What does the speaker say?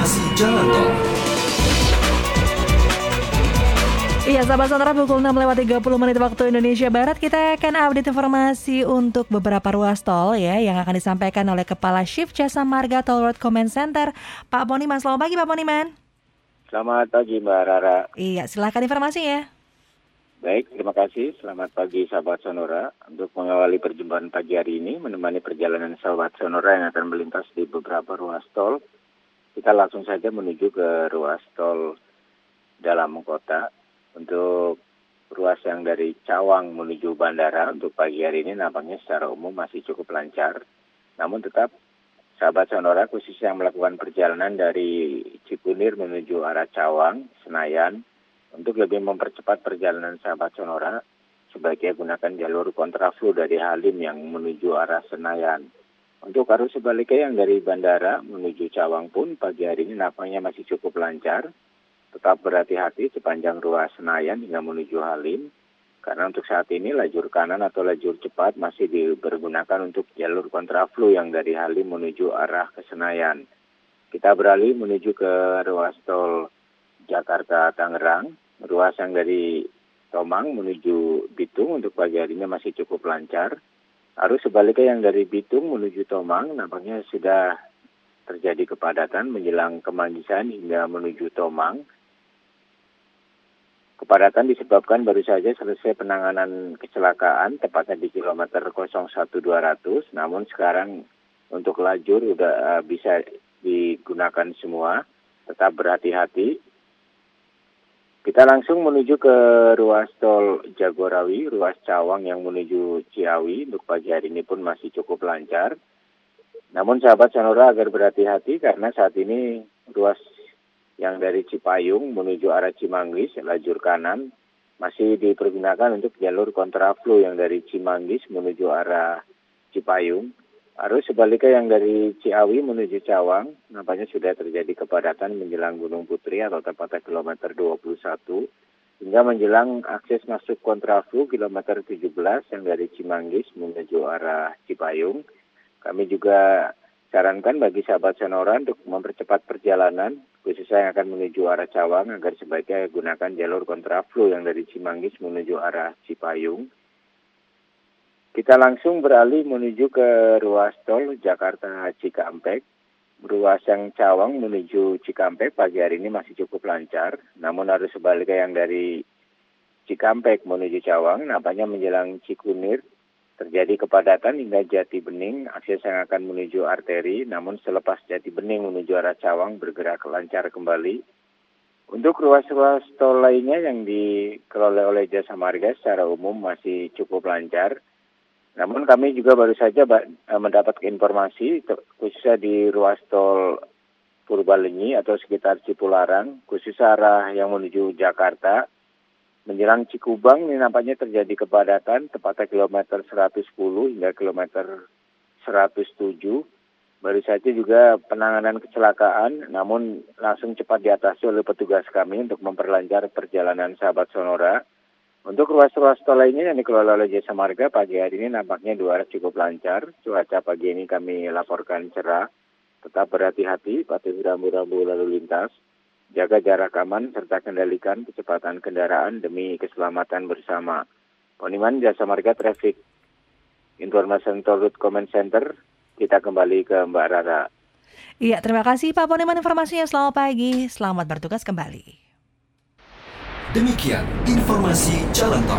Informasi Jalan Tol. Iya, sahabat sonora pukul 6 lewat 30 menit waktu Indonesia Barat kita akan update informasi untuk beberapa ruas tol ya yang akan disampaikan oleh Kepala Shift Jasa Marga Toll Road Command Center, Pak Poniman. Selamat pagi Pak Poniman. Selamat pagi Mbak Rara. Iya, silahkan informasinya. Baik, terima kasih. Selamat pagi sahabat Sonora. Untuk mengawali perjumpaan pagi hari ini, menemani perjalanan sahabat Sonora yang akan melintas di beberapa ruas tol, kita langsung saja menuju ke ruas tol dalam kota. Untuk ruas yang dari Cawang menuju bandara untuk pagi hari ini nampaknya secara umum masih cukup lancar. Namun tetap sahabat Sonora khusus yang melakukan perjalanan dari Cikunir menuju arah Cawang, Senayan, untuk lebih mempercepat perjalanan sahabat Sonora, sebaiknya gunakan jalur kontraflow dari Halim yang menuju arah Senayan. Untuk arus sebaliknya yang dari bandara menuju Cawang pun pagi hari ini nampaknya masih cukup lancar. Tetap berhati-hati sepanjang ruas Senayan hingga menuju Halim. Karena untuk saat ini lajur kanan atau lajur cepat masih dipergunakan untuk jalur kontraflow yang dari Halim menuju arah ke Senayan. Kita beralih menuju ke ruas tol Jakarta Tangerang, ruas yang dari Tomang menuju Bitung untuk pagi harinya masih cukup lancar. Arus sebaliknya yang dari Bitung menuju Tomang nampaknya sudah terjadi kepadatan menjelang Kemanggisan hingga menuju Tomang. Kepadatan disebabkan baru saja selesai penanganan kecelakaan tepatnya di kilometer 01200, namun sekarang untuk lajur sudah bisa digunakan semua. Tetap berhati-hati kita langsung menuju ke ruas tol Jagorawi, ruas Cawang yang menuju Ciawi. Untuk pagi hari ini pun masih cukup lancar. Namun sahabat Sonora agar berhati-hati karena saat ini ruas yang dari Cipayung menuju arah Cimanggis, lajur kanan, masih dipergunakan untuk jalur kontraflow yang dari Cimanggis menuju arah Cipayung. Arus sebaliknya yang dari Ciawi menuju Cawang, nampaknya sudah terjadi kepadatan menjelang Gunung Putri atau tepatnya kilometer 21, hingga menjelang akses masuk kontraflow kilometer 17 yang dari Cimanggis menuju arah Cipayung. Kami juga sarankan bagi sahabat Sonora untuk mempercepat perjalanan, khususnya yang akan menuju arah Cawang, agar sebaiknya gunakan jalur kontraflow yang dari Cimanggis menuju arah Cipayung. Kita langsung beralih menuju ke ruas tol Jakarta Cikampek. Ruas yang Cawang menuju Cikampek pagi hari ini masih cukup lancar. Namun harus sebaliknya yang dari Cikampek menuju Cawang, nampaknya menjelang Cikunir, terjadi kepadatan hingga Jati Bening, akses yang akan menuju arteri, namun selepas Jati Bening menuju arah Cawang bergerak lancar kembali. Untuk ruas-ruas tol lainnya yang dikelola oleh Jasa Marga secara umum masih cukup lancar. Namun kami juga baru saja mendapat informasi khususnya di ruas tol Purbalenyi atau sekitar Cipularang, khusus arah yang menuju Jakarta. Menjelang Cikubang ini nampaknya terjadi kepadatan tepatnya kilometer 110 hingga kilometer 107. Baru saja juga penanganan kecelakaan, namun langsung cepat diatasi oleh petugas kami untuk memperlancar perjalanan sahabat Sonora. Untuk ruas-ruas tol lainnya yang dikelola oleh Jasa Marga pagi hari ini nampaknya dua arah cukup lancar. Cuaca pagi ini kami laporkan cerah. Tetap berhati-hati, patuhi rambu-rambu lalu lintas. Jaga jarak aman serta kendalikan kecepatan kendaraan demi keselamatan bersama. Poniman Jasa Marga Traffic Information Toll Route Command Center. Kita kembali ke Mbak Rara. Iya, terima kasih Pak Poniman informasinya. Selamat pagi, selamat bertugas kembali. Demikian informasi jalan tol.